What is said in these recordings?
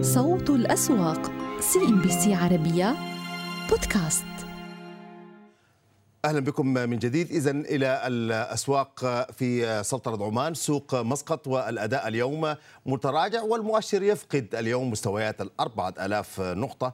صوت الأسواق CNBC عربية بودكاست. أهلا بكم من جديد. اذا إلى الأسواق في سلطنة عمان سوق مسقط والأداء اليوم متراجع والمؤشر يفقد اليوم مستويات ألاف نقطة. آه،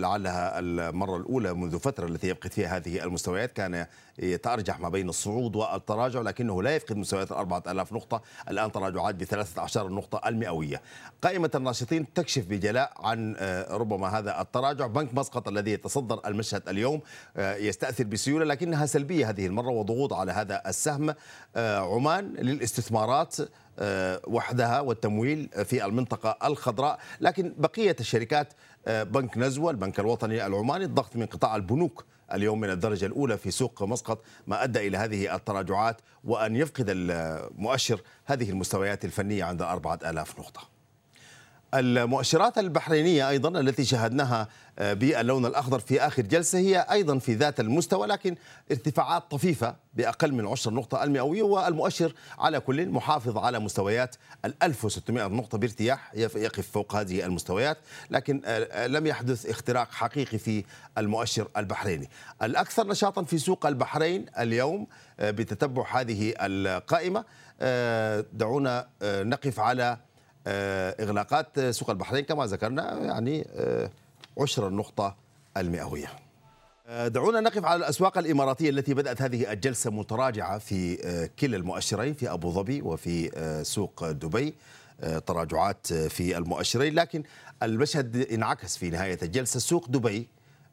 لعلها المرة الأولى منذ فترة التي يفقد فيها هذه المستويات. كان يتأرجح ما بين الصعود والتراجع لكنه لا يفقد مستويات الأربعة ألاف نقطة. الآن تراجعات بثلاثة عشر نقطة المئوية. قائمة الناشطين تكشف بجلاء عن آه، ربما هذا التراجع. بنك مسقط الذي يتصدر المشهد اليوم آه، يستأثر بسيولة لكنها سلبية هذه المرة وضغوط على هذا السهم. عمان للاستثمارات وحدها والتمويل في المنطقة الخضراء. لكن بقية الشركات بنك نزوة البنك الوطني العماني الضغط من قطاع البنوك اليوم من الدرجة الأولى في سوق مسقط ما أدى إلى هذه التراجعات وأن يفقد المؤشر هذه المستويات الفنية عند أربعة آلاف نقطة. المؤشرات البحرينية أيضا التي شاهدناها آه، باللون الأخضر في آخر جلسة هي أيضا في ذات المستوى لكن ارتفاعات طفيفة بأقل من عشر نقطة المئوية والمؤشر على كل محافظ على مستويات ال 1600 نقطة بارتياح يقف فوق هذه المستويات لكن آه، آه، لم يحدث اختراق حقيقي في المؤشر البحريني. الأكثر نشاطا في سوق البحرين اليوم بتتبع هذه القائمة. دعونا نقف على إغلاقات سوق البحرين كما ذكرنا يعني آه، عشر النقطة المئوية. آه، دعونا نقف على الأسواق الإماراتية التي بدأت هذه الجلسة متراجعة في كلا المؤشرين في أبو ظبي وفي سوق دبي تراجعات في المؤشرين. لكن المشهد انعكس في نهاية الجلسة. سوق دبي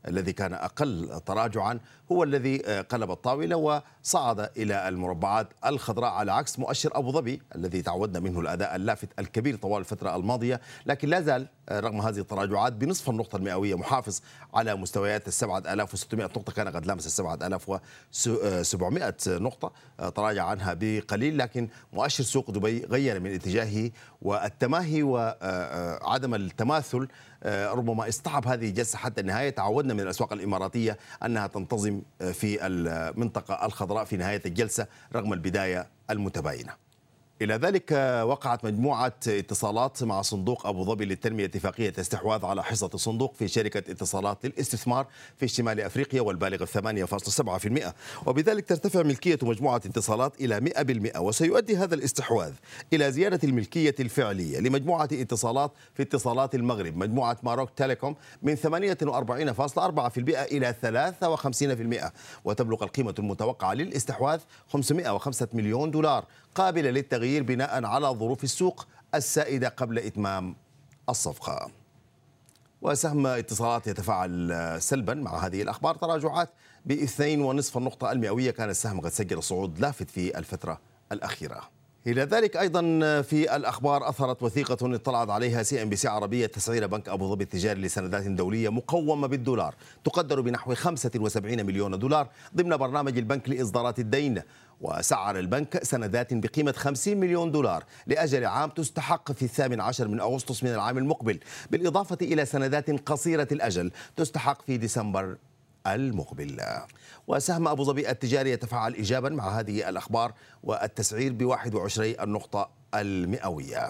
الذي كان أقل تراجعا هو الذي آه، قلب الطاولة وصعد إلى المربعات الخضراء على عكس مؤشر أبو ظبي الذي تعودنا منه الأداء اللافت الكبير طوال الفترة الماضية لكن لا زال رغم هذه التراجعات بنصف النقطة المئوية محافظ على مستويات آلاف وستمائة نقطة كان قد لامس السبعة آلاف وسبعمائة نقطة آه، تراجع عنها بقليل لكن مؤشر سوق دبي غير من اتجاهه والتماهي وعدم التماثل ربما اصطعب هذه الجلسة حتى النهاية. تعودنا من الأسواق الإماراتية أنها تنتظم في المنطقة الخضراء في نهاية الجلسة رغم البداية المتباينة. إلى ذلك وقعت مجموعة اتصالات مع صندوق أبو ظبي للتنمية اتفاقية استحواذ على حصة الصندوق في شركة اتصالات للاستثمار في شمال أفريقيا والبالغ 8.7% وبذلك ترتفع ملكية مجموعة اتصالات إلى 100% وسيؤدي هذا الاستحواذ إلى زيادة الملكية الفعلية لمجموعة اتصالات في اتصالات المغرب مجموعة Maroc Telecom من 48.4% إلى 53% وتبلغ القيمة المتوقعة للاستحواذ 505 مليون دولار قابلة للتغيير بناء على ظروف السوق السائدة قبل إتمام الصفقة. وسهم اتصالات يتفاعل سلبا مع هذه الأخبار. تراجعات بإثنين ونصف النقطة المئوية. كان السهم قد سجل صعود لافت في الفترة الأخيرة. إلى ذلك أيضا في الأخبار أثرت وثيقة اطلعت عليها CNBC عربية تسعير بنك أبو ظبي التجاري لسندات دولية مقومة بالدولار تقدر بنحو 75 مليون دولار ضمن برنامج البنك لإصدارات الدين. وسعر البنك سندات بقيمة 50 مليون دولار لأجل عام تستحق في الثامن عشر من أغسطس من العام المقبل بالإضافة إلى سندات قصيرة الأجل تستحق في ديسمبر المقبل وسهم أبو ظبي التجاري يتفاعل إيجابا مع هذه الأخبار والتسعير ب 21 النقطة المئوية.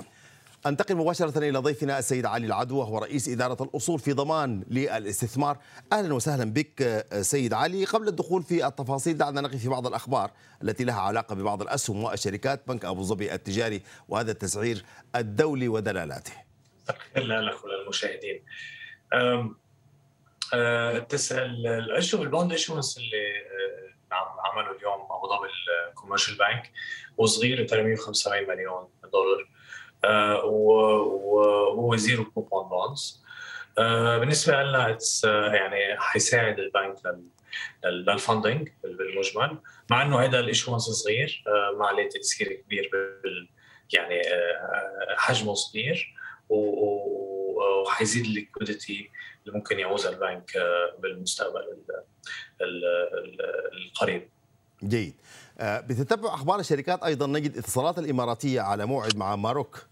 أنتقل مباشرة إلى ضيفنا السيد علي العدو وهو رئيس إدارة الأصول في ضمان للاستثمار. أهلا وسهلا بك سيد علي. قبل الدخول في التفاصيل دعنا نقف في بعض الأخبار التي لها علاقة ببعض الأسهم والشركات بنك أبو ظبي التجاري وهذا التسعير الدولي ودلالاته لك وللمشاهدين تسأل الاشهر ال bond issuance اللي عمله اليوم أبو ظبي ال Commercial Bank وصغير 375 مليون دولار آه، وهو zero coupon bonds بالنسبة لنا يعني حيساعد البنك لل funding بالمجمل مع إنه هذا ال issuance صغير آه، ما عليه تاثير كبير بال يعني آه، حجمه صغير وحيزيد ال liquidity اللي ممكن يعوزها البنك بالمستقبل القريب. جيد. بتتبع أخبار الشركات أيضا. نجد اتصالات الإماراتية على موعد مع ماروك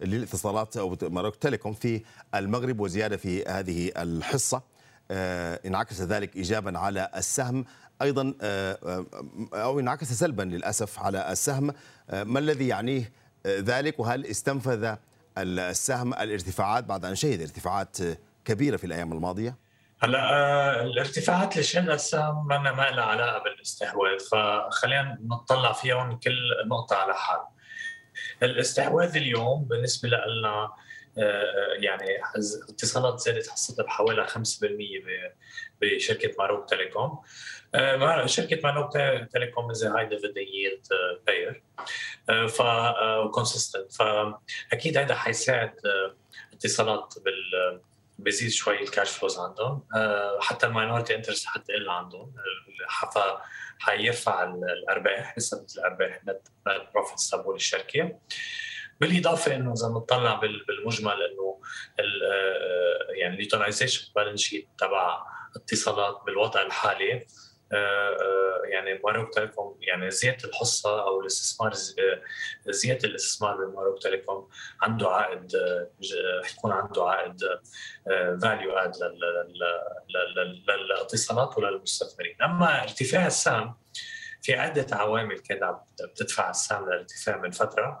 للاتصالات أو Maroc Telecom في المغرب وزيادة في هذه الحصة. آه، انعكس ذلك ايجابا على السهم. أيضا آه، آه، أو انعكس سلبا للأسف على السهم. ما الذي يعنيه ذلك؟ وهل استنفذ السهم الارتفاعات بعد أن شهد ارتفاعات كبيرة في الأيام الماضية؟ هلا آه، الارتفاعات اللي شهدها السهم ما ما لها علاقة بالاستحواذ فخلينا نطلع فيهم كل نقطة على حال. الاستحواذ اليوم بالنسبة لنا آه، يعني اتصالات زادت حصتها بحوالي 5% بشركة Maroc Telecom آه، شركة Maroc Telecom is high dividend payer ف consistent فأكيد هذا حيساعد اتصالات بال بزيد شوي ال cash flows عندهم. حتى ال minority interest حتقل عندهم. حيرفع الأرباح نسبه الأرباح net profits تبعول الشركة بالإضافة إنه إذا بنطلع بالمجمل إنه يعني ال utilization balance sheet تبع اتصالات بالوضع الحالي آه، آه، يعني ماروك تيليكوم يعني زياده الحصة أو الاستثمار زياده الاستثمار بماروك تيليكوم عنده عائد حيكون عنده عائد value add للاتصالات وللمستثمرين. أما ارتفاع السهم في عدة عوامل كانت بتدفع السهم للارتفاع من فترة.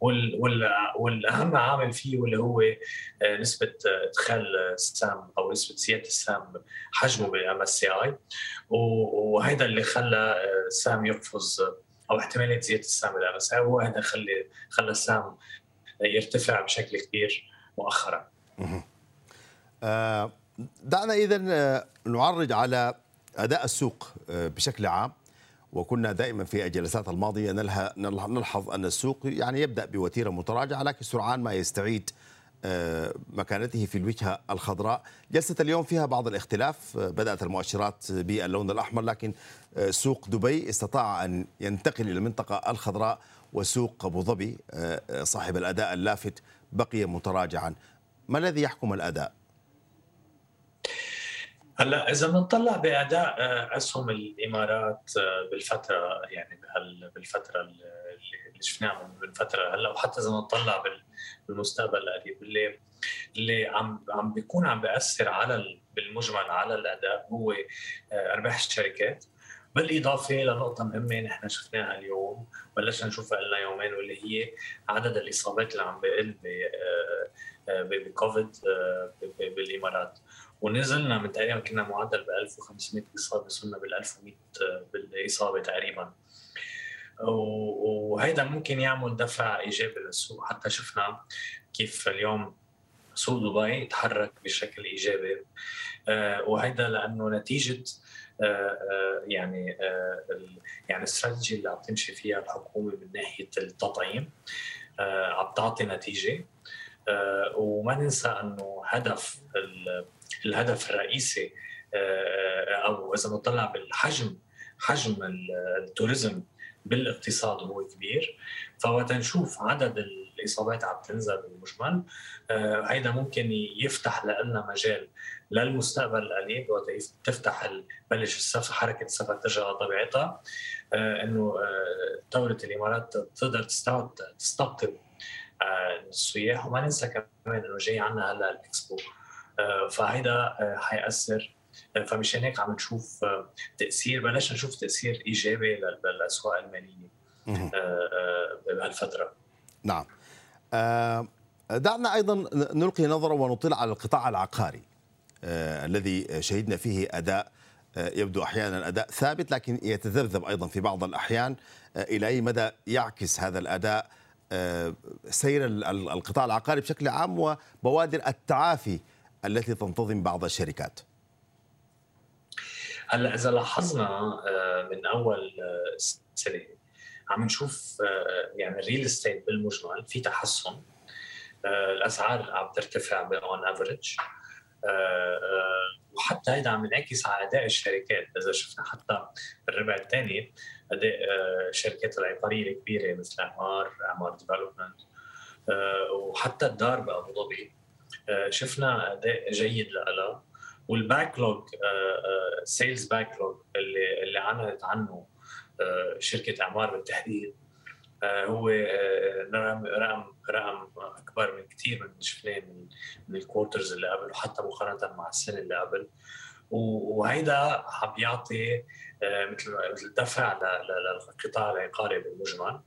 والأهم عامل فيه واللي هو آه، نسبة إدخال السهم أو نسبة زيادة السهم حجمه بال MSCI وهذا اللي خلى آه، السهم يقفز أو احتمالية زيادة السهم بال MSCI هو هذا خلى خلى السهم يرتفع بشكل كبير مؤخرا. آه، دعنا اذا نعرج على أداء السوق بشكل عام. وكنا دائما في الجلسات الماضية نلحظ أن السوق يعني يبدأ بوتيرة متراجعة لكن سرعان ما يستعيد آه، مكانته في الوجهة الخضراء جلسة اليوم فيها بعض الاختلاف آه، بدأت المؤشرات باللون الأحمر لكن آه، سوق دبي استطاع أن ينتقل إلى المنطقة الخضراء وسوق أبو ظبي صاحب الأداء اللافت بقي متراجعا ما الذي يحكم الأداء؟ هلا إذا بنطلع بأداء آه، اسهم الإمارات آه، بالفترة يعني بالفترة اللي شفناها من فتره هلا وحتى إذا بنطلع بالمستقبل القريب اللي اللي عم عم بيكون عم بيأثر على بالمجمل على الأداء هو آه، أرباح الشركات. بالإضافة لنقطة مهمة نحن شفناها اليوم بلشنا نشوفها لنا يومين واللي هي عدد الإصابات اللي عم بقل بكوفيد بالإمارات. ونزلنا من تقريبا كنا معدل ب 1500 اصابه وصلنا بال 1100 بالإصابة تقريبا. وهيدا ممكن يعمل دفع إيجابي للسوق. حتى شفنا كيف اليوم سوق دبي تحرك بشكل إيجابي. آه، وهيدا لأنه نتيجة آه، آه، يعني يعني الاستراتيجي اللي عم تمشي فيها الحكومة من ناحية التطعيم عم تعطي نتيجة. وما ننسى أنه هدف الهدف الرئيسي آه، أو إذا نطلع بالحجم حجم التوريزم بالاقتصاد هو كبير. فوقت نشوف عدد الإصابات عم تنزل بالمجمل. آه، هيدا ممكن يفتح لنا مجال للمستقبل القريب وقت تفتح بلش السفر حركة السفر ترجع لطبيعتها. آه، إنه دولة الإمارات تقدر تستقطب السياح. وما ننسى كمان إنه جاي عنا هلا الإكسبو. آه، فهيدا آه، حيأثر. آه، فمشان هيك عم نشوف تأثير بلشنا نشوف تأثير إيجابي للأسواق المالية بهالفترة. نعم. دعنا أيضا نلقي نظرة ونطلع على القطاع العقاري الذي شهدنا فيه أداء يبدو أحيانا أداء ثابت لكن يتذبذب أيضا في بعض الأحيان. إلى أي مدى يعكس هذا الأداء سير القطاع العقاري بشكل عام وبوادر التعافي التي تنتظم بعض الشركات. هلا إذا لاحظنا آه، من أول آه، سنة عم نشوف آه، يعني ال real estate بالمجمل في تحسن. الأسعار عم ترتفع on average وحتى هيدا عم ينعكس على أداء الشركات. إذا شفنا حتى بالربع الثاني أداء الشركات العقارية الكبيرة مثل اعمار اعمار development وحتى الدار بأبو ظبي. شفنا أداء جيد لها وال backlog sales backlog اللي اللي أعلنت عنه آه، شركة إعمار بالتحديد آه، هو رقم رقم رقم أكبر من كثير من اللي شفناه من من ال quarters اللي قبل وحتى مقارنة مع السنة اللي قبل. وهيدا عم بيعطي مثل دفع للقطاع العقاري بالمجمل.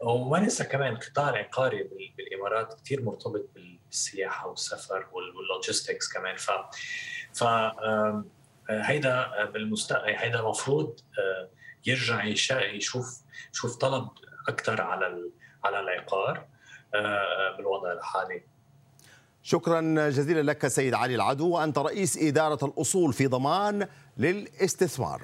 وما ننسى كمان القطاع العقاري بالإمارات كثير مرتبط بالسياحة والسفر وال logistics كمان. ف ف هيدا بالمستقبل هيدا المفروض يرجع يشوف يشوف طلب أكثر على على العقار بالوضع الحالي. شكرا جزيلا لك سيد علي العدو وأنت رئيس إدارة الأصول في ضمان للاستثمار.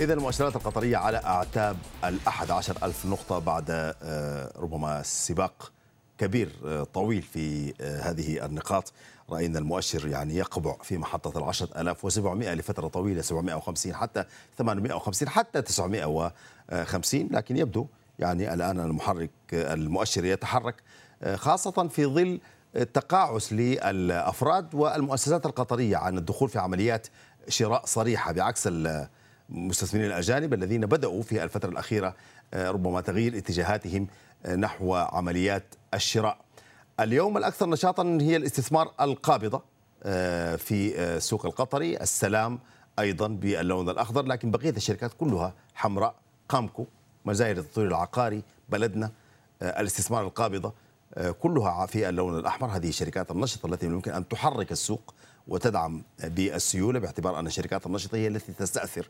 إذا المؤشرات القطرية على أعتاب الأحد عشر ألف نقطة بعد آه، ربما سباق كبير آه، طويل في آه، هذه النقاط. رأينا المؤشر يعني يقبع في محطة العشرة ألاف وسبعمائة لفترة طويلة 750 حتى 850 حتى 950 لكن يبدو يعني الآن المحرك المؤشر يتحرك خاصة في ظل تقاعس للأفراد والمؤسسات القطرية عن الدخول في عمليات شراء صريحة بعكس المستثمرين الأجانب الذين بدأوا في الفترة الأخيرة آه، ربما تغيير اتجاهاتهم آه، نحو عمليات الشراء. اليوم الأكثر نشاطا هي الاستثمار القابضة آه، في السوق القطري، السلام أيضا باللون الأخضر لكن بقية الشركات كلها حمراء، قامكو، مزايد التطوير العقاري، بلدنا، الاستثمار القابضة كلها في اللون الأحمر هذه الشركات النشطة التي يمكن أن تحرك السوق وتدعم بالسيولة باعتبار أن الشركات النشطة هي التي تستأثر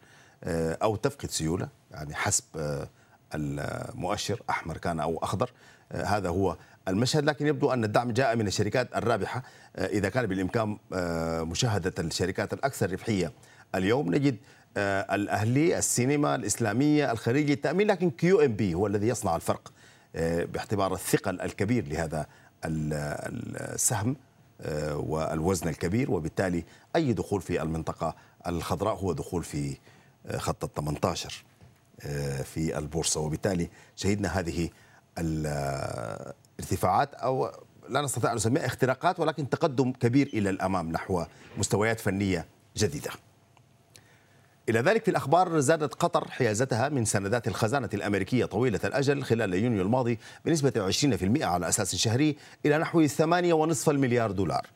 أو تفقد سيولة يعني حسب آه، المؤشر أحمر كان أو أخضر آه، هذا هو المشهد. لكن يبدو أن الدعم جاء من الشركات الرابحة. إذا كان بالإمكان مشاهدة الشركات الأكثر ربحية اليوم نجد الأهلي السلام الإسلامية الخليجي التأمين. لكن QNB هو الذي يصنع الفرق آه، باعتبار الثقل الكبير لهذا السهم آه، والوزن الكبير. وبالتالي أي دخول في المنطقة الخضراء هو دخول في آه، خط ال 18 في البورصة. وبالتالي شهدنا هذه الارتفاعات أو لا نستطيع أن نسميها اختراقات ولكن تقدم كبير إلى الأمام نحو مستويات فنية جديدة. إلى ذلك في الأخبار زادت قطر حيازتها من سندات الخزانة الأمريكية طويلة الأجل خلال يونيو الماضي بنسبة 20% على أساس شهري إلى نحو 8.5 المليار دولار.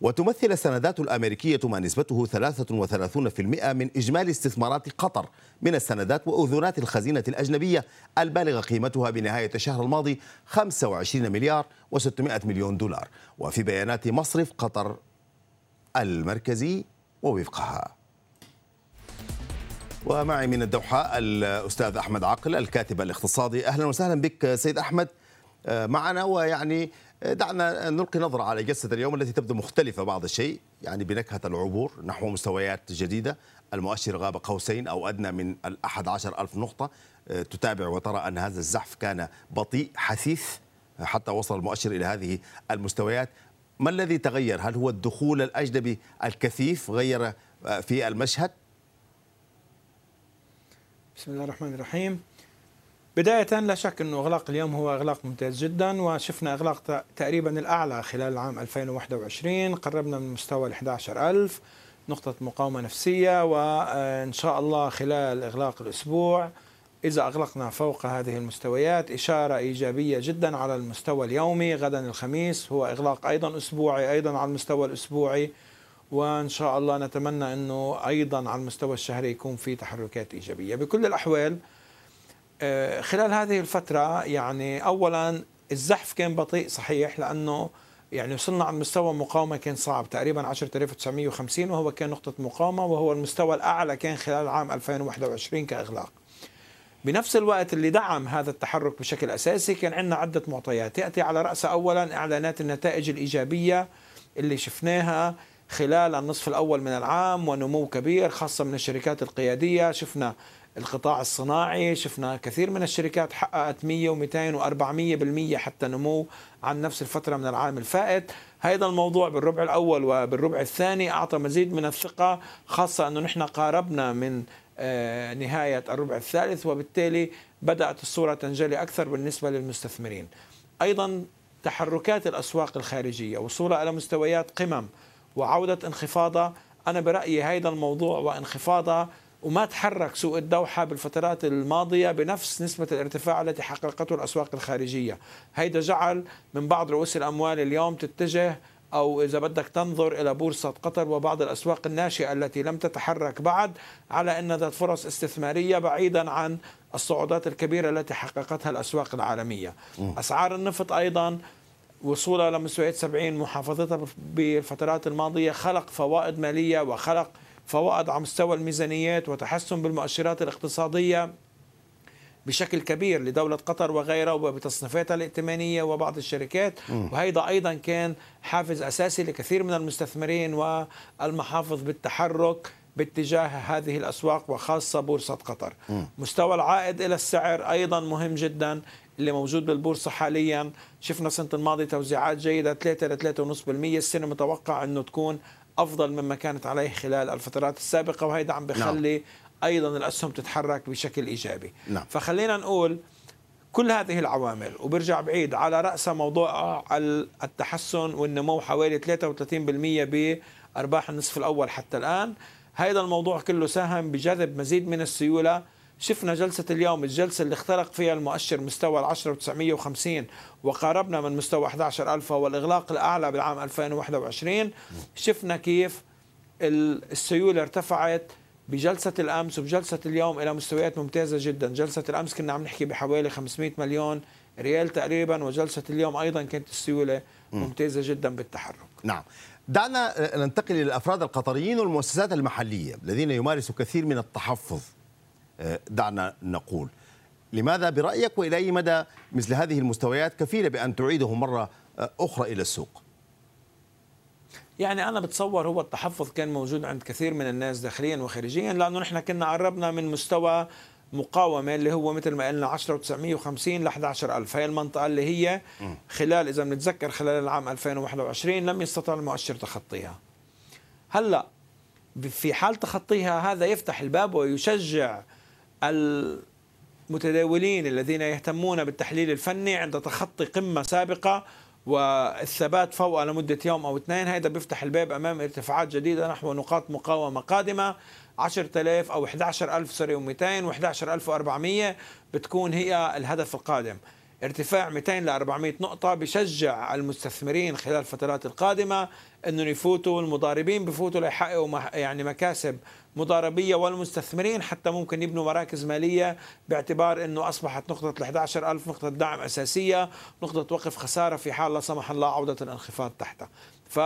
وتمثل السندات الأمريكية ما نسبته 33% من إجمالي استثمارات قطر من السندات وأذونات الخزينة الأجنبية البالغة قيمتها بنهاية الشهر الماضي 25 مليار و600 مليون دولار. وفي بيانات مصرف قطر المركزي ووفقها. ومعي من الدوحة الأستاذ أحمد عاقل الكاتب الاقتصادي. أهلا وسهلا بك سيد أحمد. آه، معنا ويعني دعنا نلقي نظرة على جلسة اليوم التي تبدو مختلفة بعض الشيء يعني بنكهة العبور نحو مستويات جديدة. المؤشر غاب قوسين أو أدنى من الأحد عشر ألف نقطة. آه، تتابع وترى أن هذا الزحف كان بطيء حثيث حتى وصل المؤشر إلى هذه المستويات. ما الذي تغير؟ هل هو الدخول الأجنبي الكثيف غير في المشهد؟ بسم الله الرحمن الرحيم. بداية لا شك أنه إغلاق اليوم هو إغلاق ممتاز جدا وشفنا إغلاق تقريبا الأعلى خلال العام 2021 قربنا من مستوى ال 11000 نقطة مقاومة نفسية وإن شاء الله خلال إغلاق الأسبوع إذا أغلقنا فوق هذه المستويات إشارة إيجابية جدا على المستوى اليومي غدا الخميس هو إغلاق أيضا أسبوعي أيضا على المستوى الأسبوعي وإن شاء الله نتمنى أنه أيضا على المستوى الشهري يكون في تحركات إيجابية. بكل الأحوال آه، خلال هذه الفترة يعني اولا الزحف كان بطيء صحيح لأنه يعني وصلنا على مستوى مقاومة كان صعب تقريبا 10950 وهو كان نقطة مقاومة وهو المستوى الأعلى كان خلال عام 2021 كإغلاق. بنفس الوقت اللي دعم هذا التحرك بشكل أساسي كان عندنا عدة معطيات. يأتي على راسها اولا إعلانات النتائج الإيجابية اللي شفناها خلال النصف الأول من العام ونمو كبير خاصة من الشركات القيادية. شفنا القطاع الصناعي شفنا كثير من الشركات حققت 100 و200 و400% حتى نمو عن نفس الفترة من العام الفائت. هذا الموضوع بالربع الأول وبالربع الثاني أعطى مزيد من الثقة خاصة أنه نحن قاربنا من آه، نهاية الربع الثالث وبالتالي بدأت الصورة تنجلي أكثر بالنسبة للمستثمرين. أيضا تحركات الأسواق الخارجية وصولها إلى مستويات قمم وعودة انخفاضها. أنا برأيي هذا الموضوع وانخفاضها وما تحرك سوق الدوحة بالفترات الماضية بنفس نسبة الارتفاع التي حققته الأسواق الخارجية. هيدا جعل من بعض رؤوس الأموال اليوم تتجه أو إذا بدك تنظر إلى بورصة قطر وبعض الأسواق الناشئة التي لم تتحرك بعد على أن ذات فرص استثمارية بعيدا عن الصعودات الكبيرة التي حققتها الأسواق العالمية. أسعار النفط أيضا وصولها لمستويات 70 محافظتها بالفترات الماضية خلق فوائد مالية وخلق فوائد على مستوى الميزانيات وتحسن بالمؤشرات الاقتصادية بشكل كبير لدولة قطر وغيرها وبتصنيفاتها الائتمانية وبعض الشركات. وهيدا أيضا كان حافز أساسي لكثير من المستثمرين والمحافظ بالتحرك باتجاه هذه الأسواق وخاصة بورصة قطر. مستوى العائد إلى السعر أيضا مهم جدا اللي موجود بالبورصة حاليا. شفنا السنة الماضية توزيعات جيدة 3 ل 3.5% السنة متوقع أنه تكون أفضل مما كانت عليه خلال الفترات السابقة وهيدا عم بخلي نعم. أيضا الأسهم تتحرك بشكل إيجابي نعم. فخلينا نقول كل هذه العوامل وبرجع بعيد على رأسها موضوع التحسن والنمو حوالي 33% بأرباح النصف الأول حتى الآن هذا الموضوع كله ساهم بجذب مزيد من السيولة شفنا جلسة اليوم الجلسة اللي اخترق فيها المؤشر مستوى ال 10950 وقاربنا من مستوى 11000 والإغلاق الأعلى بالعام 2021 شفنا كيف السيولة ارتفعت بجلسة الأمس وبجلسة اليوم إلى مستويات ممتازة جدا. جلسة الأمس كنا عم نحكي بحوالي 500 مليون ريال تقريبا وجلسة اليوم أيضا كانت السيولة ممتازة جدا بالتحرك. نعم. دعنا ننتقل إلى الأفراد القطريين والمؤسسات المحلية الذين يمارسوا كثير من التحفظ. دعنا نقول. لماذا برأيك وإلى أي مدى مثل هذه المستويات كفيلة بأن تعيده مرة آه، أخرى إلى السوق؟ يعني أنا بتصور هو التحفظ كان موجود عند كثير من الناس داخليا وخارجيا لأنه نحن كنا قربنا من مستوى مقاومة اللي هو مثل ما قلنا 10950 ل 11000 هي المنطقة اللي هي خلال إذا بنتذكر خلال العام 2021 لم يستطع المؤشر تخطيها. هلأ في حال تخطيها هذا يفتح الباب ويشجع المتداولين الذين يهتمون بالتحليل الفني عند تخطي قمة سابقة والثبات فوق لمدة يوم أو اثنين. هذا بيفتح الباب أمام ارتفاعات جديدة. نحو نقاط مقاومة قادمة. 10000 أو 11000 سوري و200 و11400 بتكون هي الهدف القادم. ارتفاع 200 ل 400 نقطة بشجع المستثمرين خلال الفترات القادمة انه يفوتوا. المضاربين بفوتوا ليحققوا يعني مكاسب مضاربية والمستثمرين حتى ممكن يبنوا مراكز مالية باعتبار إنه أصبحت نقطة ال 11000 نقطة دعم أساسية نقطة وقف خسارة في حال لا سمح الله عودة الانخفاض تحتها. ف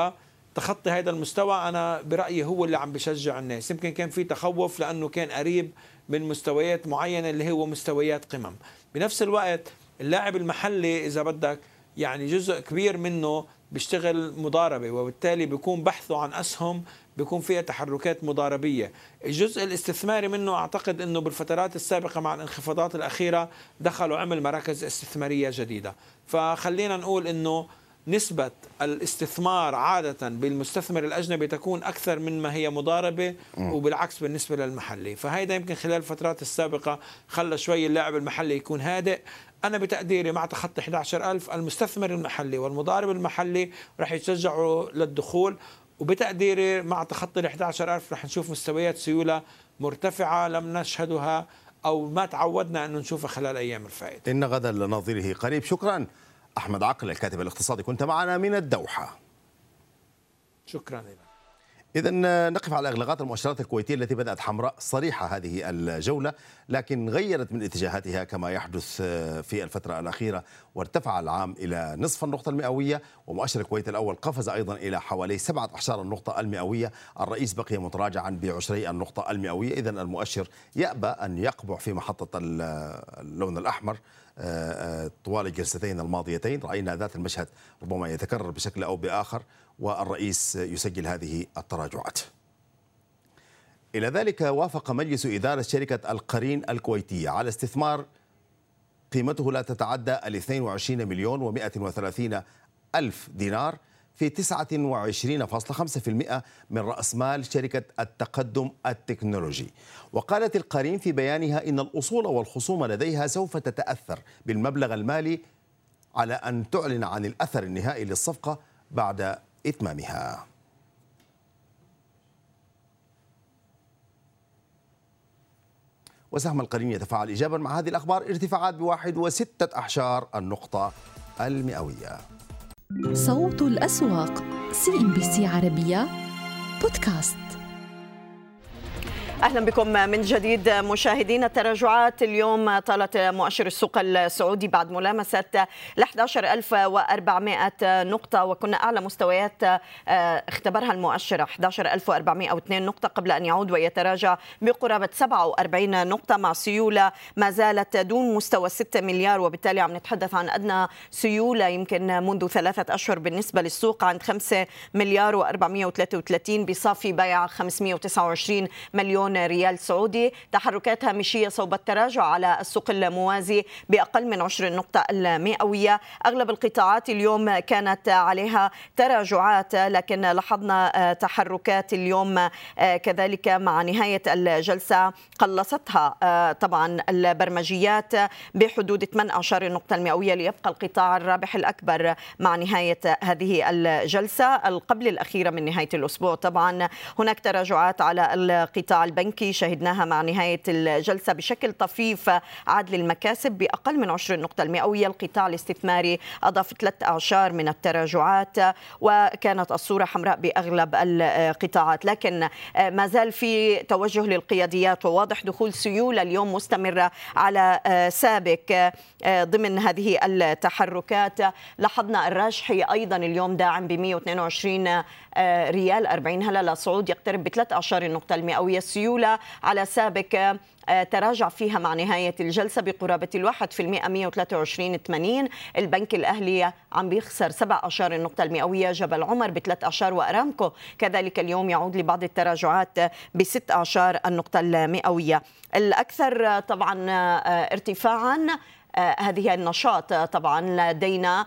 تخطي هذا المستوى أنا برأيي هو اللي عم بشجع الناس. يمكن كان في تخوف لأنه كان قريب من مستويات معينة اللي هو مستويات قمم. بنفس الوقت اللاعب المحلي إذا بدك يعني جزء كبير منه بيشتغل مضاربة وبالتالي بيكون بحثه عن أسهم بيكون فيها تحركات مضاربية. الجزء الاستثماري منه أعتقد إنه بالفترات السابقة مع الانخفاضات الأخيرة دخل وعمل مراكز استثمارية جديدة. فخلينا نقول إنه نسبة الاستثمار عادة بالمستثمر الأجنبي تكون أكثر من ما هي مضاربة وبالعكس بالنسبة للمحلي. فهيدا يمكن خلال الفترات السابقة خلى شوي اللاعب المحلي يكون هادئ. أنا بتقديري مع تخطي 11000 المستثمر المحلي والمضارب المحلي رح يتشجعوا للدخول وبتقديري مع تخطي ال 11000 رح نشوف مستويات سيولة مرتفعة لم نشهدها أو ما تعودنا أنه نشوفها خلال أيام الفائدة إن غدا لنظيره قريب. شكرا. أحمد عقل الكاتب الاقتصادي كنت معنا من الدوحة. شكرا لك إذا نقف على إغلاقات المؤشرات الكويتية التي بدأت حمراء صريحة هذه الجولة. لكن غيرت من اتجاهاتها كما يحدث في الفترة الأخيرة وارتفع العام إلى نصف النقطة المئوية ومؤشر الكويت الأول قفز أيضا إلى حوالي 17 النقطة المئوية. الرئيس بقي متراجعا بعشري النقطة المئوية. إذا المؤشر يأبى أن يقبع في محطة اللون الأحمر طوال الجلستين الماضيتين. رأينا ذات المشهد ربما يتكرر بشكل أو بآخر والرئيس يسجل هذه التراجعات. إلى ذلك وافق مجلس إدارة شركة القرين الكويتية على استثمار قيمته لا تتعدى ال 22 مليون و130 ألف دينار في 29.5% من رأس مال شركة التقدم التكنولوجي. وقالت القرين في بيانها إن الأصول والخصوم لديها سوف تتأثر بالمبلغ المالي على أن تعلن عن الأثر النهائي للصفقة بعد إتمامها. وسهم القرين يتفاعل إيجابا مع هذه الأخبار. ارتفاعات بواحد وستة أحشار النقطة المئوية. صوت الأسواق CNBC عربية بودكاست. أهلا بكم من جديد مشاهدينا التراجعات اليوم طالت مؤشر السوق السعودي بعد ملامسته ل 11400 نقطة وكنا أعلى مستويات آه، اختبرها المؤشر 11402 نقطة قبل أن يعود ويتراجع بقرابة 47 نقطة مع سيولة ما زالت دون مستوى 6 مليار. وبالتالي عم نتحدث عن أدنى سيولة يمكن منذ ثلاثة أشهر بالنسبة للسوق عند 5 مليار و433 بصافي بيع 529 مليون مليون ريال سعودي. تحركات هامشية صوب التراجع على السوق الموازي بأقل من 20 نقطة المئوية. أغلب القطاعات اليوم كانت عليها تراجعات لكن لاحظنا تحركات اليوم كذلك مع نهاية الجلسة قلصتها طبعا البرمجيات بحدود 18 نقطة المئوية ليبقى القطاع الرابح الأكبر مع نهاية هذه الجلسة. القبل الأخيرة من نهاية الأسبوع طبعا هناك تراجعات على القطاع البنكي شهدناها مع نهاية الجلسة بشكل طفيف. عاد للمكاسب بأقل من 20 نقطة المئوية. القطاع الاستثماري أضاف ثلاث أعشار من التراجعات وكانت الصورة حمراء بأغلب القطاعات. لكن ما زال في توجه للقياديات وواضح دخول سيولة اليوم مستمرة على سابق. ضمن هذه التحركات لاحظنا الراجحي أيضا اليوم داعم ب 122 ريال 40 هلا لصعود يقترب بثلاث أعشار النقطة المئوية. السيولة على سابق آه، تراجع فيها مع نهاية الجلسة بقرابة الواحد في المئة 123 80 البنك الأهلي عم بيخسر سبع أشار النقطة المئوية. جبل عمر بثلاث أشار وأرامكو كذلك اليوم يعود لبعض التراجعات بست أشار النقطة المئوية. الأكثر طبعا آه، ارتفاعا آه، هذه النشاط طبعا لدينا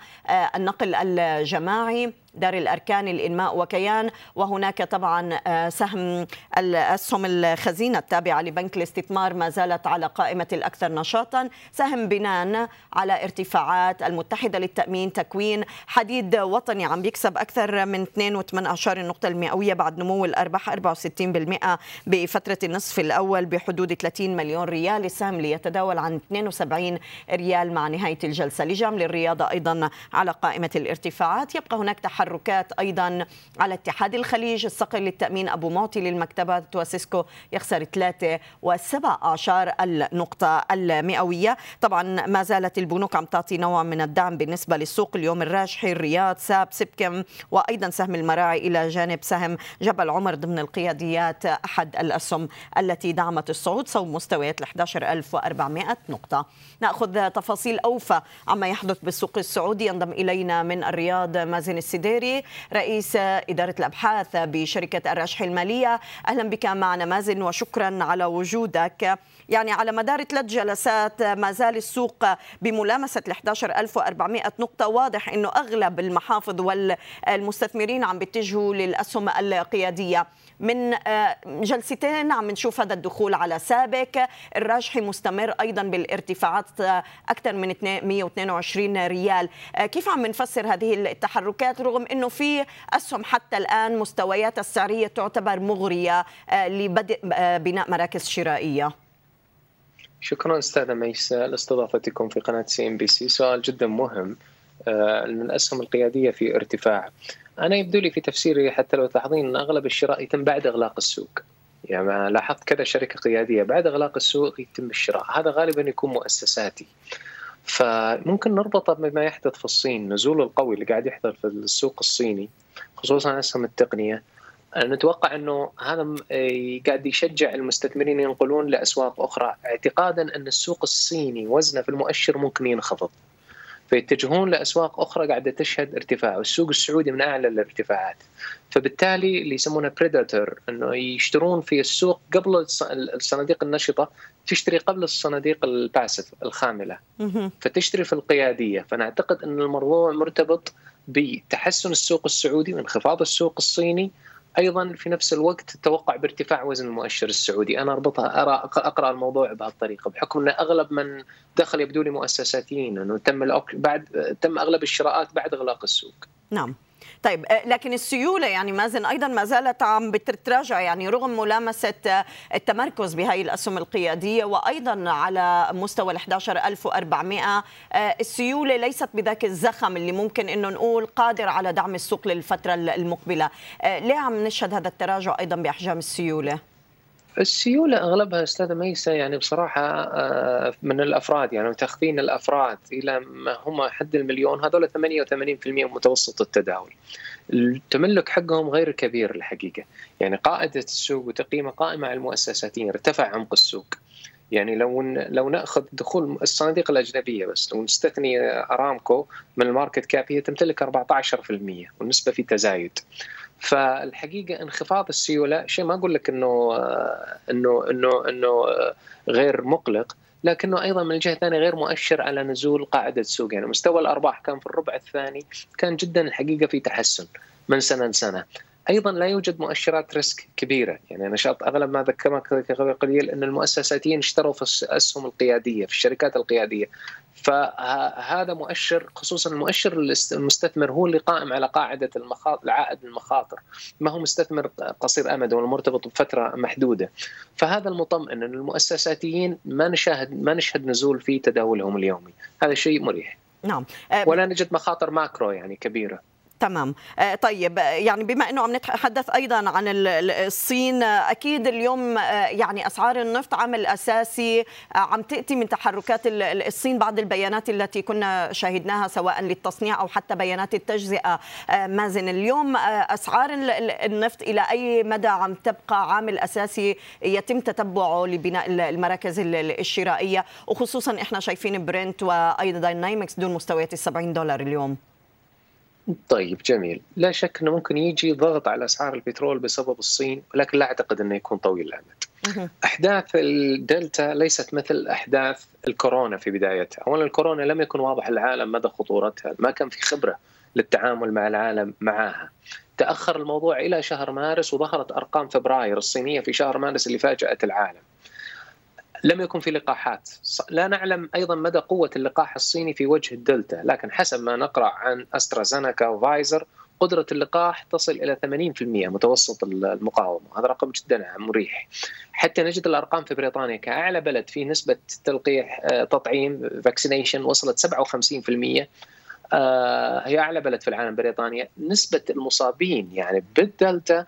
النقل الجماعي. دار الأركان الإنماء وكيان. وهناك طبعا آه، سهم الأسهم الخزينة التابعة لبنك الاستثمار ما زالت على قائمة الأكثر نشاطا. سهم بنان على ارتفاعات المتحدة للتأمين تكوين حديد وطني عم بيكسب أكثر من 2.8 النقطة المئوية بعد نمو الأرباح 64% بفترة النصف الأول بحدود 30 مليون ريال. السهم ليتداول عن 72 ريال مع نهاية الجلسة. لجام للرياضة أيضا على قائمة الارتفاعات. يبقى هناك تحرك تحركات أيضا على اتحاد الخليج الصقر للتأمين. أبو معطي للمكتبات وسيسكو يخسر ثلاثة وسبع اعشار النقطة المئوية. طبعا ما زالت البنوك عم تعطي نوع من الدعم بالنسبة للسوق. اليوم الراجحي الرياض ساب سبكم وأيضا سهم المراعي إلى جانب سهم جبل عمر ضمن القياديات أحد الاسهم التي دعمت الصعود. صوب مستويات ال 11400 نقطة. نأخذ تفاصيل أوفى عما يحدث بالسوق السعودي. ينضم إلينا من الرياض مازن السدي الديري رئيس إدارة الأبحاث بشركة الرشح المالية. أهلا بك معنا مازن وشكرا على وجودك. يعني على مدار ثلاث جلسات ما زال السوق بملامسة ال 11400 نقطة. واضح أنه أغلب المحافظ والمستثمرين عم بيتجهوا للأسهم القيادية. من آه، جلستين عم نشوف هذا الدخول على سابك. الراجحي مستمر أيضا بالارتفاعات آه، أكثر من 122 ريال. آه، كيف عم نفسر هذه التحركات؟ رغم إنه في أسهم حتى الآن مستويات السعرية تعتبر مغرية لبدء بناء مراكز شرائية. شكرا أستاذة ميسة لاستضافتكم في قناة CNBC. سؤال جدا مهم ان الأسهم القيادية في ارتفاع. أنا يبدو لي في تفسيري حتى لو تلاحظين إن أغلب الشراء يتم بعد إغلاق السوق. يعني لاحظت كذا شركة قيادية بعد إغلاق السوق يتم الشراء. هذا غالبا يكون مؤسساتي. فممكن نربطه بما يحدث في الصين. نزول القوي اللي قاعد يحصل في السوق الصيني خصوصا أسهم التقنية. نتوقع إنه هذا قاعد يشجع المستثمرين ينقلون لأسواق أخرى. اعتقادا أن السوق الصيني وزنه في المؤشر ممكن ينخفض. فيتجهون لأسواق أخرى قاعدة تشهد ارتفاع والسوق السعودي من أعلى الارتفاعات. فبالتالي اللي يسمونه بريداتور إنه يشترون في السوق قبل الصناديق النشطة تشتري قبل الصناديق الباسف الخاملة. فتشتري في القيادية. فنعتقد إن الموضوع مرتبط بتحسن السوق السعودي وانخفاض السوق الصيني أيضا في نفس الوقت التوقع بارتفاع وزن المؤشر السعودي. أنا اربطها ارى اقرا الموضوع بهالطريقه بحكم أن أغلب من دخل يبدو لي مؤسساتيين أنه تم بعد تم أغلب الشراءات بعد إغلاق السوق. نعم. طيب آه، لكن السيولة يعني مازن أيضا ما زالت عم بتتراجع يعني رغم ملامسة آه، التمركز بهي الأسهم القيادية وأيضا على مستوى ال 11400 السيولة ليست بذاك الزخم اللي ممكن إنه نقول قادر على دعم السوق للفترة المقبلة. ليه عم نشهد هذا التراجع أيضا بأحجام السيولة؟ السيولة أغلبها أستاذة ميسة يعني بصراحة آه، من الأفراد يعني تخزين الأفراد إلى ما هم حد المليون هذول 88% متوسط التداول. التملك حقهم غير كبير الحقيقة. يعني قاعدة السوق وتقييمه قائمة على المؤسساتين ارتفع عمق السوق. يعني لو لو نأخذ دخول الصناديق الأجنبية بس لو نستثني أرامكو من الماركت كاب هي تمتلك 14% والنسبة في تزايد. فالحقيقة انخفاض السيولة شيء ما أقول لك إنه إنه إنه إنه غير مقلق لكنه أيضا من الجهه الثانية غير مؤشر على نزول قاعدة السوق يعني مستوى الأرباح كان في الربع الثاني كان جدا الحقيقة في تحسن من سنة لسنة. أيضا لا يوجد مؤشرات ريسك كبيرة. يعني نشاط أغلب ما ذكرك قبل قليل أن المؤسساتين اشتروا في الاسهم القيادية في الشركات القيادية. فهذا مؤشر خصوصا المؤشر المستثمر هو اللي قائم على قاعدة المخاطر العائد المخاطر. ما هو مستثمر قصير أمد ولا مرتبط بفترة محدودة. فهذا المطمئن أن المؤسساتيين ما نشاهد ما نشهد نزول في تداولهم اليومي. هذا شيء مريح. نعم. ولا نجد مخاطر ماكرو يعني كبيرة. تمام. آه، طيب يعني بما إنه عم نتحدث أيضا عن الصين أكيد اليوم آه، يعني أسعار النفط عامل أساسي آه، عم تأتي من تحركات الصين بعض البيانات التي كنا شاهدناها سواء للتصنيع أو حتى بيانات التجزئة. مازن اليوم أسعار النفط إلى أي مدى عم تبقى عامل أساسي يتم تتبعه لبناء المراكز الشرائية؟ وخصوصا إحنا شايفين برنت وأيضا نايمكس دون مستويات ال 70 دولار اليوم. طيب جميل. لا شك إنه ممكن يجي ضغط على أسعار البترول بسبب الصين ولكن لا أعتقد إنه يكون طويل الأمد. أحداث الدلتا ليست مثل أحداث الكورونا في بدايتها. اولا الكورونا لم يكن واضح العالم مدى خطورتها ما كان في خبرة للتعامل مع العالم معها. تأخر الموضوع إلى شهر مارس وظهرت أرقام فبراير الصينية في شهر مارس اللي فاجأت العالم. لم يكن في لقاحات. لا نعلم أيضا مدى قوة اللقاح الصيني في وجه الدلتا لكن حسب ما نقرأ عن أسترازينيكا وفايزر قدرة اللقاح تصل إلى 80% متوسط المقاومة. هذا رقم جدا مريح. حتى نجد الأرقام في بريطانيا كأعلى بلد في نسبة تلقيح آه، تطعيم vaccination وصلت 57% آه، هي أعلى بلد في العالم بريطانيا. نسبة المصابين يعني بالدلتا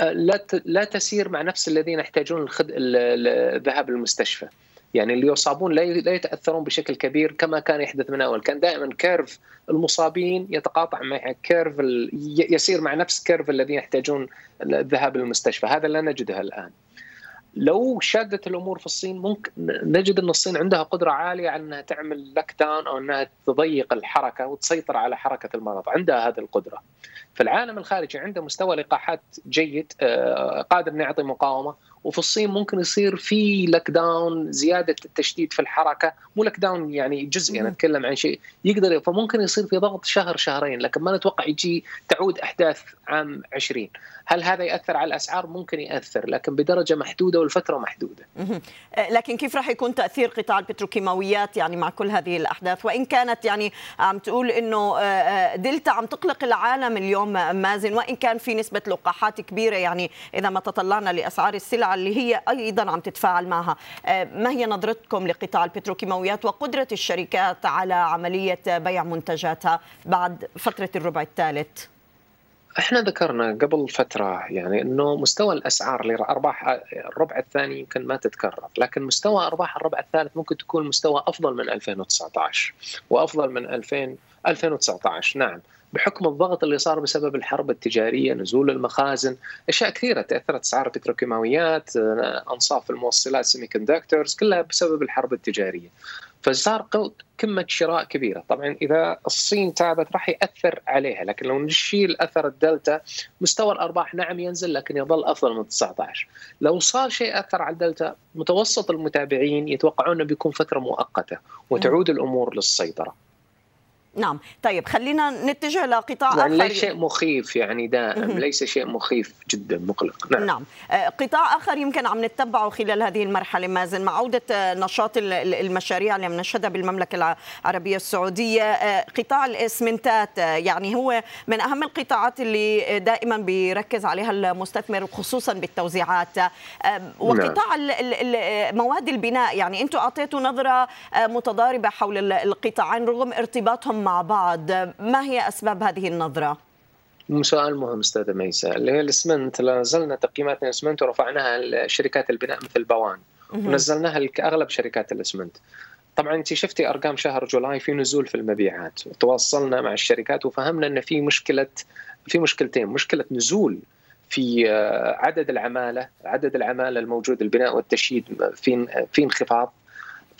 لا لا تسير مع نفس الذين يحتاجون الذهاب للمستشفى. يعني اللي يصابون لا يتأثرون بشكل كبير كما كان يحدث من أول. كان دائما curve المصابين يتقاطع مع curve يسير مع نفس curve الذين يحتاجون الذهاب للمستشفى. هذا لا نجده الآن. لو اشتدت الأمور في الصين ممكن نجد أن الصين عندها قدرة عالية على إنها تعمل lockdown أو إنها تضيق الحركة وتسيطر على حركة المرض، عندها هذه القدرة. في العالم الخارجي عنده مستوى لقاحات جيد آه، قادر إنه يعطي مقاومة. وفي الصين ممكن يصير في lockdown زيادة التشديد في الحركة. مو lockdown يعني جزئي أنا اتكلم عن شيء يقدر فممكن يصير في ضغط شهر شهرين لكن ما نتوقع يجي تعود أحداث عام 20 هل هذا يأثر على الأسعار؟ ممكن يأثر لكن بدرجة محدودة والفترة محدودة. أه، لكن كيف راح يكون تأثير قطاع البتروكيماويات يعني مع كل هذه الأحداث؟ وإن كانت يعني عم تقول إنه أه، دلتا عم تقلق العالم اليوم مازن وإن كان في نسبة لقاحات كبيرة يعني إذا ما تطلعنا لأسعار السلع اللي هي أيضا عم تتفاعل معها. ما هي نظرتكم لقطاع البتروكيماويات وقدرة الشركات على عملية بيع منتجاتها بعد فترة الربع الثالث؟ إحنا ذكرنا قبل فترة يعني إنه مستوى الأسعار لارباح الربع الثاني يمكن ما تتكرر، لكن مستوى أرباح الربع الثالث ممكن تكون مستوى أفضل من 2019 وأفضل من 2000 2019 نعم. بحكم الضغط اللي صار بسبب الحرب التجارية، نزول المخازن، أشياء كثيرة تأثرت أسعار البتروكيماويات، أنصاف الموصلات semiconductors كلها بسبب الحرب التجارية. فصار كمة شراء كبيرة. طبعا إذا الصين تعبت راح يأثر عليها لكن لو نشيل أثر الدلتا مستوى الأرباح نعم ينزل لكن يظل أفضل من 19 لو صار شيء أثر على الدلتا متوسط المتابعين يتوقعون أنه بيكون فترة مؤقتة وتعود الأمور للسيطرة. نعم. طيب خلينا نتجه لقطاع يعني آخر ليس شيء مخيف يعني دائم. ليس شيء مخيف جدا مقلق. نعم, نعم. آه، قطاع آخر يمكن عم نتبعه خلال هذه المرحلة مازن. مع عودة آه، نشاط المشاريع اللي عم نشهدها بالمملكة العربية السعودية. آه، قطاع الإسمنتات يعني هو من أهم القطاعات اللي دائما بيركز عليها المستثمر خصوصا بالتوزيعات. وقطاع نعم. مواد البناء. يعني أنتم أعطيتوا نظرة متضاربة حول القطاعين رغم ارتباطهم مع بعض. ما هي أسباب هذه النظرة؟ سؤال مهم استاذه ميساء اللي هي الاسمنت نزلنا تقييمات الاسمنت ورفعناها لشركات البناء مثل بوان. ونزلناها لأغلب شركات الاسمنت. طبعا انت شفتي أرقام شهر جولاي في نزول في المبيعات. وتواصلنا مع الشركات وفهمنا إن في مشكلة في مشكلتين. مشكلة نزول في آه، عدد العمالة عدد العمالة الموجود البناء والتشييد في في انخفاض.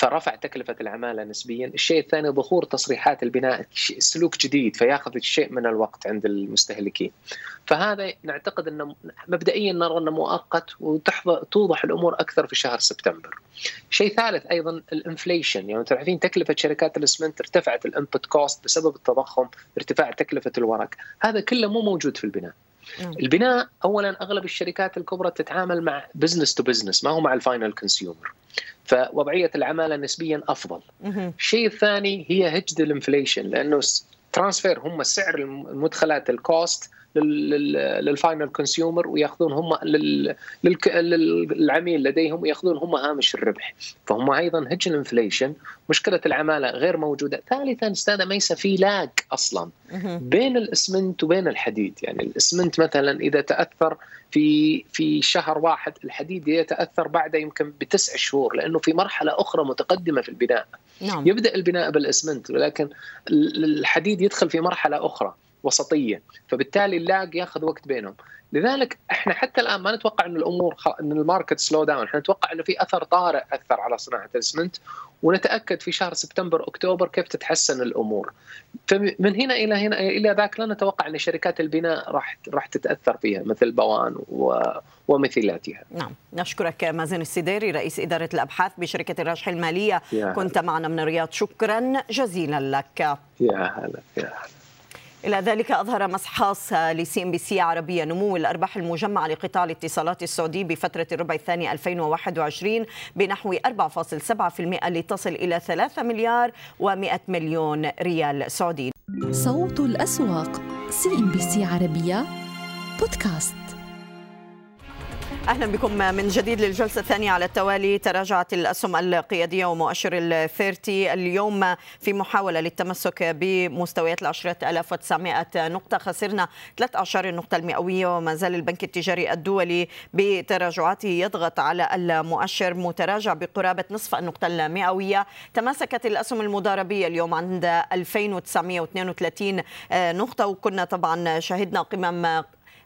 فرفع تكلفة العمالة نسبيا. الشيء الثاني ظهور تصريحات البناء. سلوك جديد فياخذ شيء من الوقت عند المستهلكين. فهذا نعتقد أنه مبدئيا نرى أنه مؤقت وتوضح الأمور أكثر في شهر سبتمبر. شيء ثالث أيضا ال inflation. يعني تعرفين تكلفة شركات الإسمنت ارتفعت ال input cost بسبب التضخم ارتفاع تكلفة الورق. هذا كله مو موجود في البناء. نعم. البناء اولا أغلب الشركات الكبرى تتعامل مع business to business ما هو مع ال final consumer فوضعية العمالة نسبيا أفضل. الشيء الثاني هي hedged ال inflation لأنه transfer هم سعر المدخلات ال cost لل final consumer وياخذون هم للعميل لديهم وياخذون هم هامش الربح. فهم أيضا hedge ال inflation مشكلة العمالة غير موجودة. ثالثا استاذة ميسه في lag أصلا بين الاسمنت وبين الحديد. يعني الاسمنت مثلا إذا تأثر في في شهر واحد الحديد يتأثر بعد يمكن بتسع شهور لأنه في مرحلة أخرى متقدمة في البناء. نعم. يبدأ البناء بالاسمنت ولكن الحديد يدخل في مرحلة أخرى. وسطية. فبالتالي ال lag ياخذ وقت بينهم. لذلك إحنا حتى الآن ما نتوقع إن الأمور خ... إن ال market slow down إحنا نتوقع إنه في أثر طارئ أثر على صناعة الاسمنت ونتأكد في شهر سبتمبر أكتوبر كيف تتحسن الأمور. فمن هنا إلى هنا إلى ذاك لا نتوقع إن شركات البناء راح راح تتأثر فيها مثل بوان و... ومثيلاتها. نعم. نشكرك مازن السديري رئيس إدارة الأبحاث بشركة الراجحي المالية. كنت معنا من الرياض. شكرا جزيلا لك. يا هلا يا هلا. إلى ذلك أظهر مسح خاص ل CNBC عربية نمو الأرباح المجمعة لقطاع الاتصالات السعودي بفترة الربع الثاني 2021 بنحو 4.7% لتصل إلى 3 مليار و100 مليون ريال سعودي. صوت الأسواق CNBC عربية بودكاست. أهلا بكم من جديد للجلسة الثانية على التوالي. تراجعت الأسهم القيادية ومؤشر ال thirty اليوم في محاولة للتمسك بمستويات ال 10900 نقطة. خسرنا ثلاث أعشار النقطة المئوية وما زال البنك التجاري الدولي بتراجعاته يضغط على المؤشر. متراجع بقرابة نصف النقطة المئوية. تماسكت الأسهم المضاربية اليوم عند 2932 نقطة. وكنا طبعا شهدنا قمم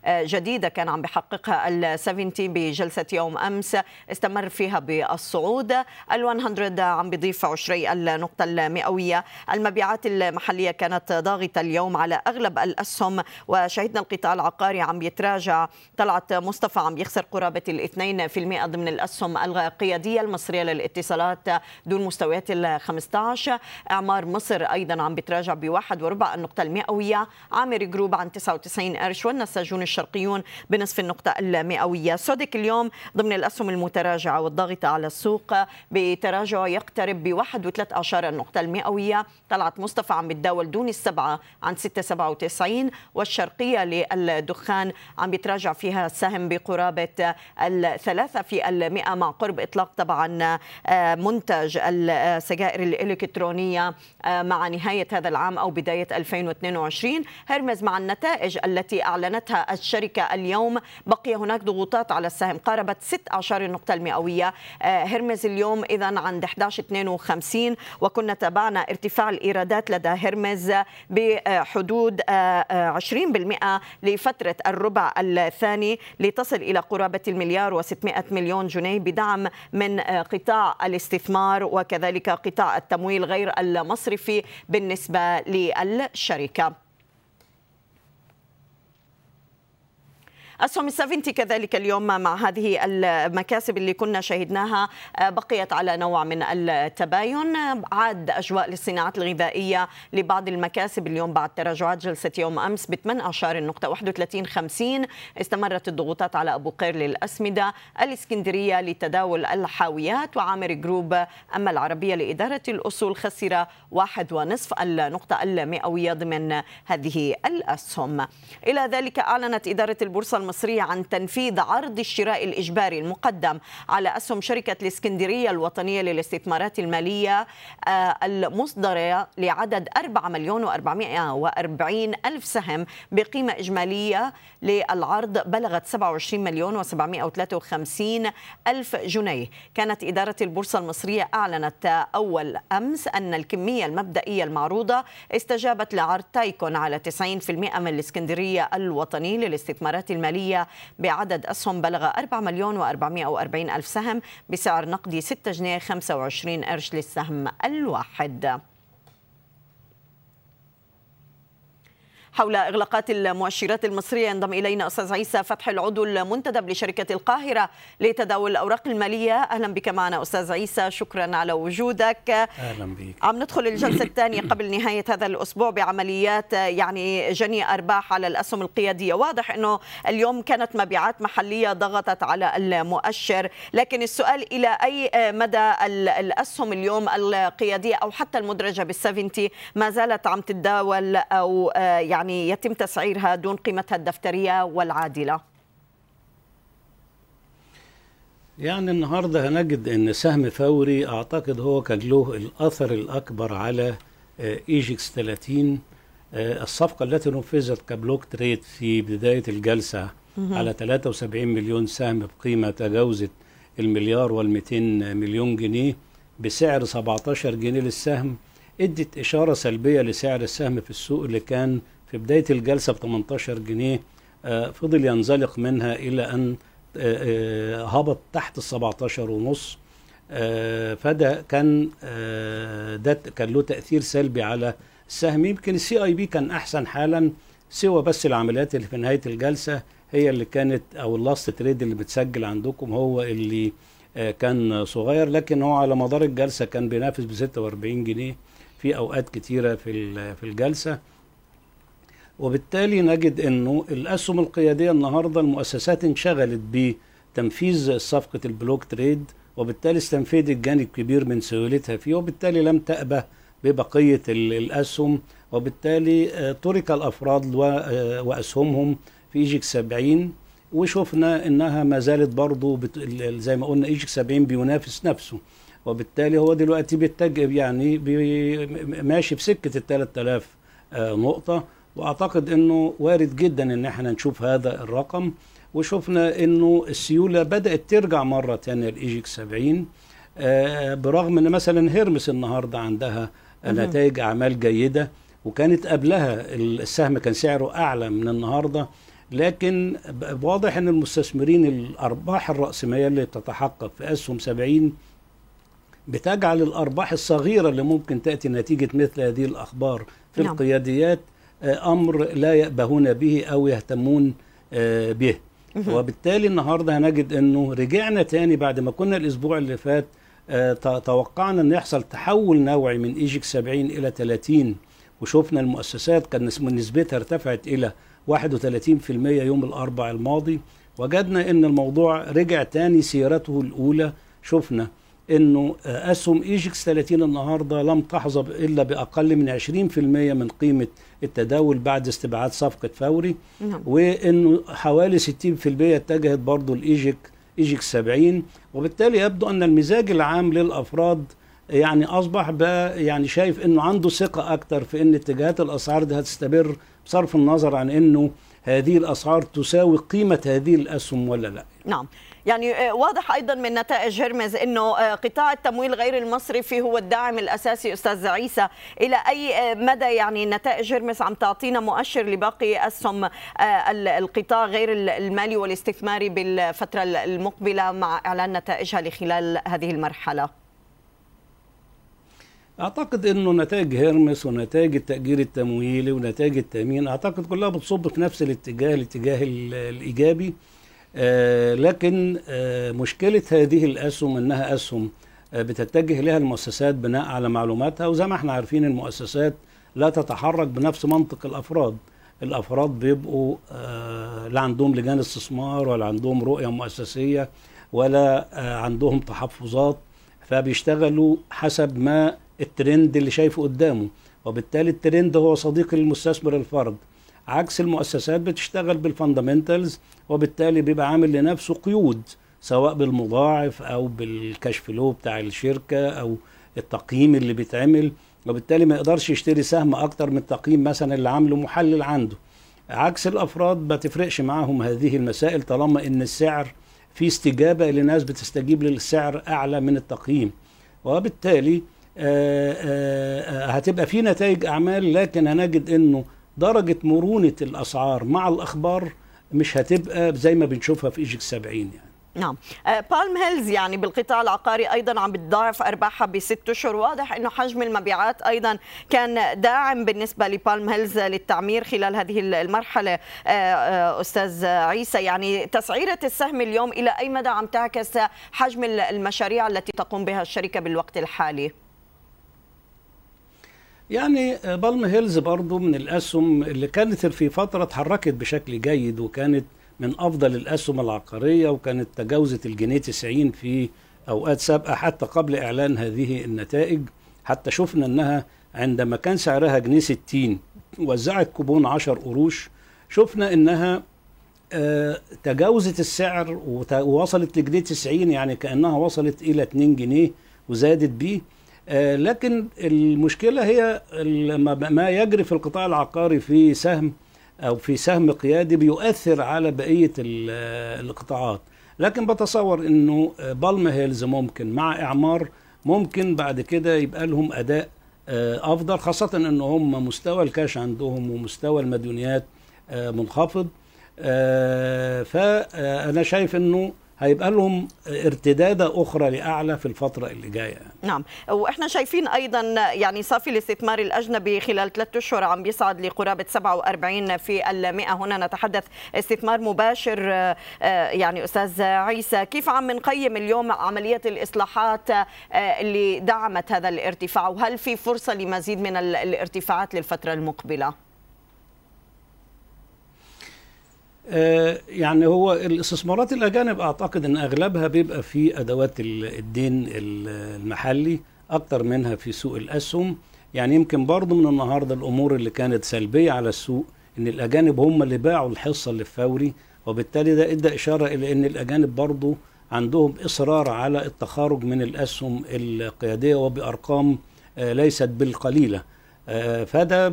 جديدة كان عم بحققها ال 70 بجلسة يوم أمس استمر فيها بالصعود. ال 100 عم بيضيف عشري النقطة المئوية. المبيعات المحلية كانت ضاغطة اليوم على أغلب الأسهم وشهدنا القطاع العقاري عم يتراجع. طلعت مصطفى عم يخسر قرابة الاثنين في المئة ضمن الأسهم القيادية المصرية للاتصالات دون مستويات ال 15 إعمار مصر أيضا عم بيتراجع بواحد وربع النقطة المئوية. عامر جروب عن 99 قرش والنساجون الشرقيون بنصف النقطة المئوية. سودك اليوم ضمن الأسهم المتراجعة والضاغطة على السوق بتراجع يقترب بواحد وثلاث أعشار النقطة المئوية. طلعت مصطفى عم بتداول دون السبعة عن 6.97 والشرقية للدخان عم بيتراجع فيها السهم بقرابة الثلاثة في المئة مع قرب إطلاق طبعا آه، منتج السجائر الإلكترونية آه، مع نهاية هذا العام أو بداية 2022 هرمز مع النتائج التي أعلنتها الشركة اليوم. بقي هناك ضغوطات على السهم. قاربت 16 النقطة المئوية. آه، هرمز اليوم إذا عند 11.52 وكنا تابعنا ارتفاع الإيرادات لدى هرمز بحدود 20% آه، آه، لفترة الربع الثاني لتصل إلى قرابة المليار و600 مليون جنيه بدعم من قطاع الاستثمار وكذلك قطاع التمويل غير المصرفي بالنسبة للشركة. أسهم السفنتي كذلك اليوم مع هذه المكاسب اللي كنا شهدناها بقيت على نوع من التباين. عاد أجواء للصناعات الغذائية لبعض المكاسب اليوم بعد تراجعات جلسة يوم أمس ب 18 النقطة 31 50 استمرت الضغوطات على أبو قير للأسمدة الإسكندرية لتداول الحاويات وعامر جروب أما العربية لإدارة الأصول خسر واحد ونصف النقطة المئوية ضمن هذه الأسهم إلى ذلك أعلنت إدارة البورصة المصرية عن تنفيذ عرض الشراء الإجباري المقدم على أسهم شركة الإسكندرية الوطنية للاستثمارات المالية آه، المصدرة لعدد 4 مليون و440 ألف سهم بقيمة إجمالية للعرض بلغت 27 مليون و753 ألف جنيه. كانت إدارة البورصة المصرية أعلنت أول أمس أن الكمية المبدئية المعروضة استجابت لعرض تايكون على 90% من الإسكندرية الوطني للاستثمارات المالية. بعدد أسهم بلغ 4 مليون و440 ألف سهم بسعر نقدي 6 جنيه 25 قرش للسهم الواحد. حول إغلاقات المؤشرات المصرية. ينضم إلينا أستاذ عيسى فتح العضو المنتدب لشركة القاهرة لتداول الأوراق المالية. أهلا بك معنا أستاذ عيسى. شكرا على وجودك. أهلا بك. عم ندخل الجلسة الثانية قبل نهاية هذا الأسبوع بعمليات يعني جني أرباح على الأسهم القيادية. واضح أنه اليوم كانت مبيعات محلية ضغطت على المؤشر. لكن السؤال إلى أي مدى الأسهم اليوم القيادية أو حتى المدرجة بال seventy ما زالت عم تتداول أو يعني يعني يتم تسعيرها دون قيمتها الدفترية والعادلة. يعني النهارده هنجد إن سهم فوري أعتقد هو كان له الأثر الأكبر على EGX 30 الصفقة التي نفذت كبلوك تريد في بداية الجلسة على 73 مليون سهم بقيمة تجاوزت المليار وال200 مليون جنيه بسعر 17 جنيه للسهم إدت إشارة سلبية لسعر السهم في السوق اللي كان في بداية الجلسة ب 18 جنيه آه فضل ينزلق منها إلى أن آه آه هبط تحت ال 17 ونص فده كان ده كان له تأثير سلبي على السهم. يمكن ال CIB كان أحسن حالا سوى بس العمليات اللي في نهاية الجلسة هي اللي كانت أو ال last trade اللي بتسجل عندكم هو اللي كان صغير. لكن هو على مدار الجلسة كان بينافس ب 46 جنيه في أوقات كتيرة في في الجلسة. وبالتالي نجد إنه الأسهم القيادية النهارده المؤسسات انشغلت بتنفيذ صفقة ال block trade وبالتالي استنفذت جانب كبير من سيولتها فيه وبالتالي لم تأبه ببقية الأسهم وبالتالي ترك الأفراد وأسهمهم في إيجيك 70 وشفنا إنها ما زالت برضه. زي ما قلنا إيجيك 70 بينافس نفسه وبالتالي هو دلوقتي بيتجه يعني بي... ماشي في سكة ال 3000 نقطة وأعتقد إنه وارد جدا إن إحنا نشوف هذا الرقم. وشفنا إنه السيولة بدأت ترجع مرة ثانية لايجيك 70 آه برغم إن مثلا هيرمس النهارده عندها نتائج أعمال جيدة وكانت قبلها السهم كان سعره أعلى من النهارده. لكن واضح إن المستثمرين الأرباح الرأسمالية اللي بتتحقق في أسهم 70 بتجعل الأرباح الصغيرة اللي ممكن تأتي نتيجة مثل هذه الأخبار في نعم. القياديات أمر لا يأبهون به أو يهتمون به. وبالتالي النهارده هنجد إنه رجعنا تاني بعد ما كنا الأسبوع اللي فات توقعنا إن يحصل تحول نوعي من إيجيك 70 إلى 30 وشفنا المؤسسات كان نسبتها ارتفعت إلى 31% يوم الاربع الماضي وجدنا إن الموضوع رجع تاني سيرته الأولى شفنا. إنه أسهم ايجكس 30 النهارده لم تحظى إلا بأقل من 20% من قيمة التداول بعد استبعاد صفقة فوري نعم. وإنه حوالي 60% اتجهت برضه ل EGX EGX 70 وبالتالي يبدو أن المزاج العام للأفراد يعني أصبح بقى يعني شايف إنه عنده ثقة أكتر في إن اتجاهات الأسعار دي هتستمر بصرف النظر عن إنه هذه الأسعار تساوي قيمة هذه الأسهم ولا لا. نعم. يعني واضح أيضا من نتائج هيرميس إنه قطاع التمويل غير المصرفي هو الداعم الأساسي أستاذ عيسى. إلى أي مدى يعني نتائج هرمز عم تعطينا مؤشر لباقي اسهم القطاع غير المالي والاستثماري بالفترة المقبلة مع إعلان نتائجها لخلال هذه المرحلة؟ أعتقد إنه نتائج هيرمس ونتائج التأجير التمويلي ونتائج التأمين أعتقد كلها بتصب في نفس الاتجاه الاتجاه ال- الإيجابي. آه، لكن آه، مشكلة هذه الأسهم إنها أسهم آه، بتتجه إليها المؤسسات بناء على معلوماتها وزي ما إحنا عارفين المؤسسات لا تتحرك بنفس منطق الأفراد. الأفراد بيبقوا آه، لا عندهم لجان استثمار ولا عندهم رؤية مؤسسية ولا آه، عندهم تحفظات فبيشتغلوا حسب ما الترند اللي شايفه قدامه. وبالتالي الترند هو صديق المستثمر الفرد. عكس المؤسسات بتشتغل بال fundamentals وبالتالي بيبقى عامل لنفسه قيود سواء بالمضاعف أو بالكاش فلو بتاع الشركة أو التقييم اللي بيتعمل وبالتالي ما يقدرش يشتري سهم أكتر من التقييم مثلا اللي عامله محلل عنده. عكس الأفراد ما تفرقش معاهم هذه المسائل طالما إن السعر في استجابة لناس بتستجيب للسعر أعلى من التقييم. وبالتالي آه، آه، آه، هتبقى في نتائج أعمال لكن هنجد إنه درجة مرونة الأسعار مع الأخبار مش هتبقى زي ما بنشوفها في EGX 70 يعني. نعم. آه، بالم هيلز يعني بالقطاع العقاري أيضا عم بتضاعف أرباحها بست اشهر واضح إنه حجم المبيعات أيضا كان داعم بالنسبة لبالم هيلز للتعمير خلال هذه المرحلة. آه، آه، أستاذ عيسى يعني تسعيرة السهم اليوم إلى أي مدى عم تعكس حجم المشاريع التي تقوم بها الشركة بالوقت الحالي؟ يعني بالم هيلز برضو من الأسهم اللي كانت في فترة اتحركت بشكل جيد وكانت من أفضل الأسهم العقارية وكانت تجاوزت الجنيه 90 في أوقات سابقة حتى قبل إعلان هذه النتائج. حتى شفنا أنها عندما كان سعرها جنيه 60 وزعت كوبون 10 قروش شفنا أنها آه، تجاوزت السعر ووصلت لجنيه 90 يعني كأنها وصلت إلى 2 جنيه وزادت بيه. آه، لكن المشكلة هي ما- يجري في القطاع العقاري في سهم أو في سهم قيادي بيؤثر على بقية ال- القطاعات. لكن بتصور إنه بالم هيلز ممكن مع إعمار ممكن بعد كده يبقى لهم أداء آه، أفضل خاصة إن هم مستوى الكاش عندهم ومستوى المديونيات آه، منخفض. آه، فأنا شايف إنه هيبقى لهم ارتداده أخرى لاعلى في الفترة اللي جاية. نعم. وإحنا شايفين أيضا يعني صافي الاستثمار الاجنبي خلال ثلاثة اشهر عم بيصعد لقرابه 47 في المئة. هنا نتحدث استثمار مباشر آه، يعني أستاذ عيسى كيف عم نقيم اليوم عملية الإصلاحات آه، اللي دعمت هذا الارتفاع؟ وهل في فرصة لمزيد من ال- الارتفاعات للفترة المقبلة آه، يعني هو الاستثمارات الأجانب أعتقد إن أغلبها بيبقى في أدوات ال- الدين ال- المحلي أكتر منها في سوق الأسهم يعني يمكن برضه من النهارده الأمور اللي كانت سلبية على السوق إن الأجانب هم اللي باعوا الحصة اللي الفوري وبالتالي ده إدى إشارة إلى إن الأجانب برضه عندهم إصرار على التخارج من الأسهم القيادية وبأرقام آه، ليست بالقليلة آه، فده.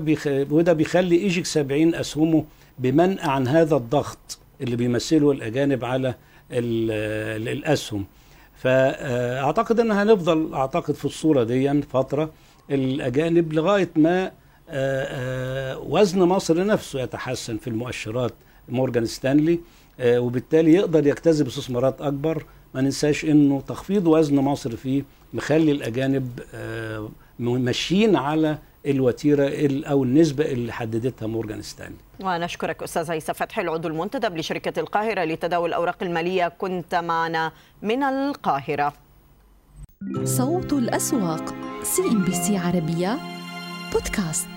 وده بيخلي إيجيك 70 أسهمه بمنأى عن هذا الضغط اللي بيمثله الأجانب على ال- ال- الأسهم. فأعتقد إن هنفضل أعتقد في الصورة دي فترة الأجانب لغاية ما آه، آه، وزن مصر نفسه يتحسن في المؤشرات مورجان ستانلي آه، وبالتالي يقدر يجتذب استثمارات أكبر. ما ننساش إنه تخفيض وزن مصر فيه مخلي الأجانب ماشيين على الوتيرة ال- أو النسبة اللي حددتها مورجان ستانلي. ونشكرك أستاذ عيسى فتحي العضو المنتدب لشركة القاهرة لتداول الأوراق المالية. كنت معنا من القاهرة. صوت الأسواق CNBC عربية بودكاست.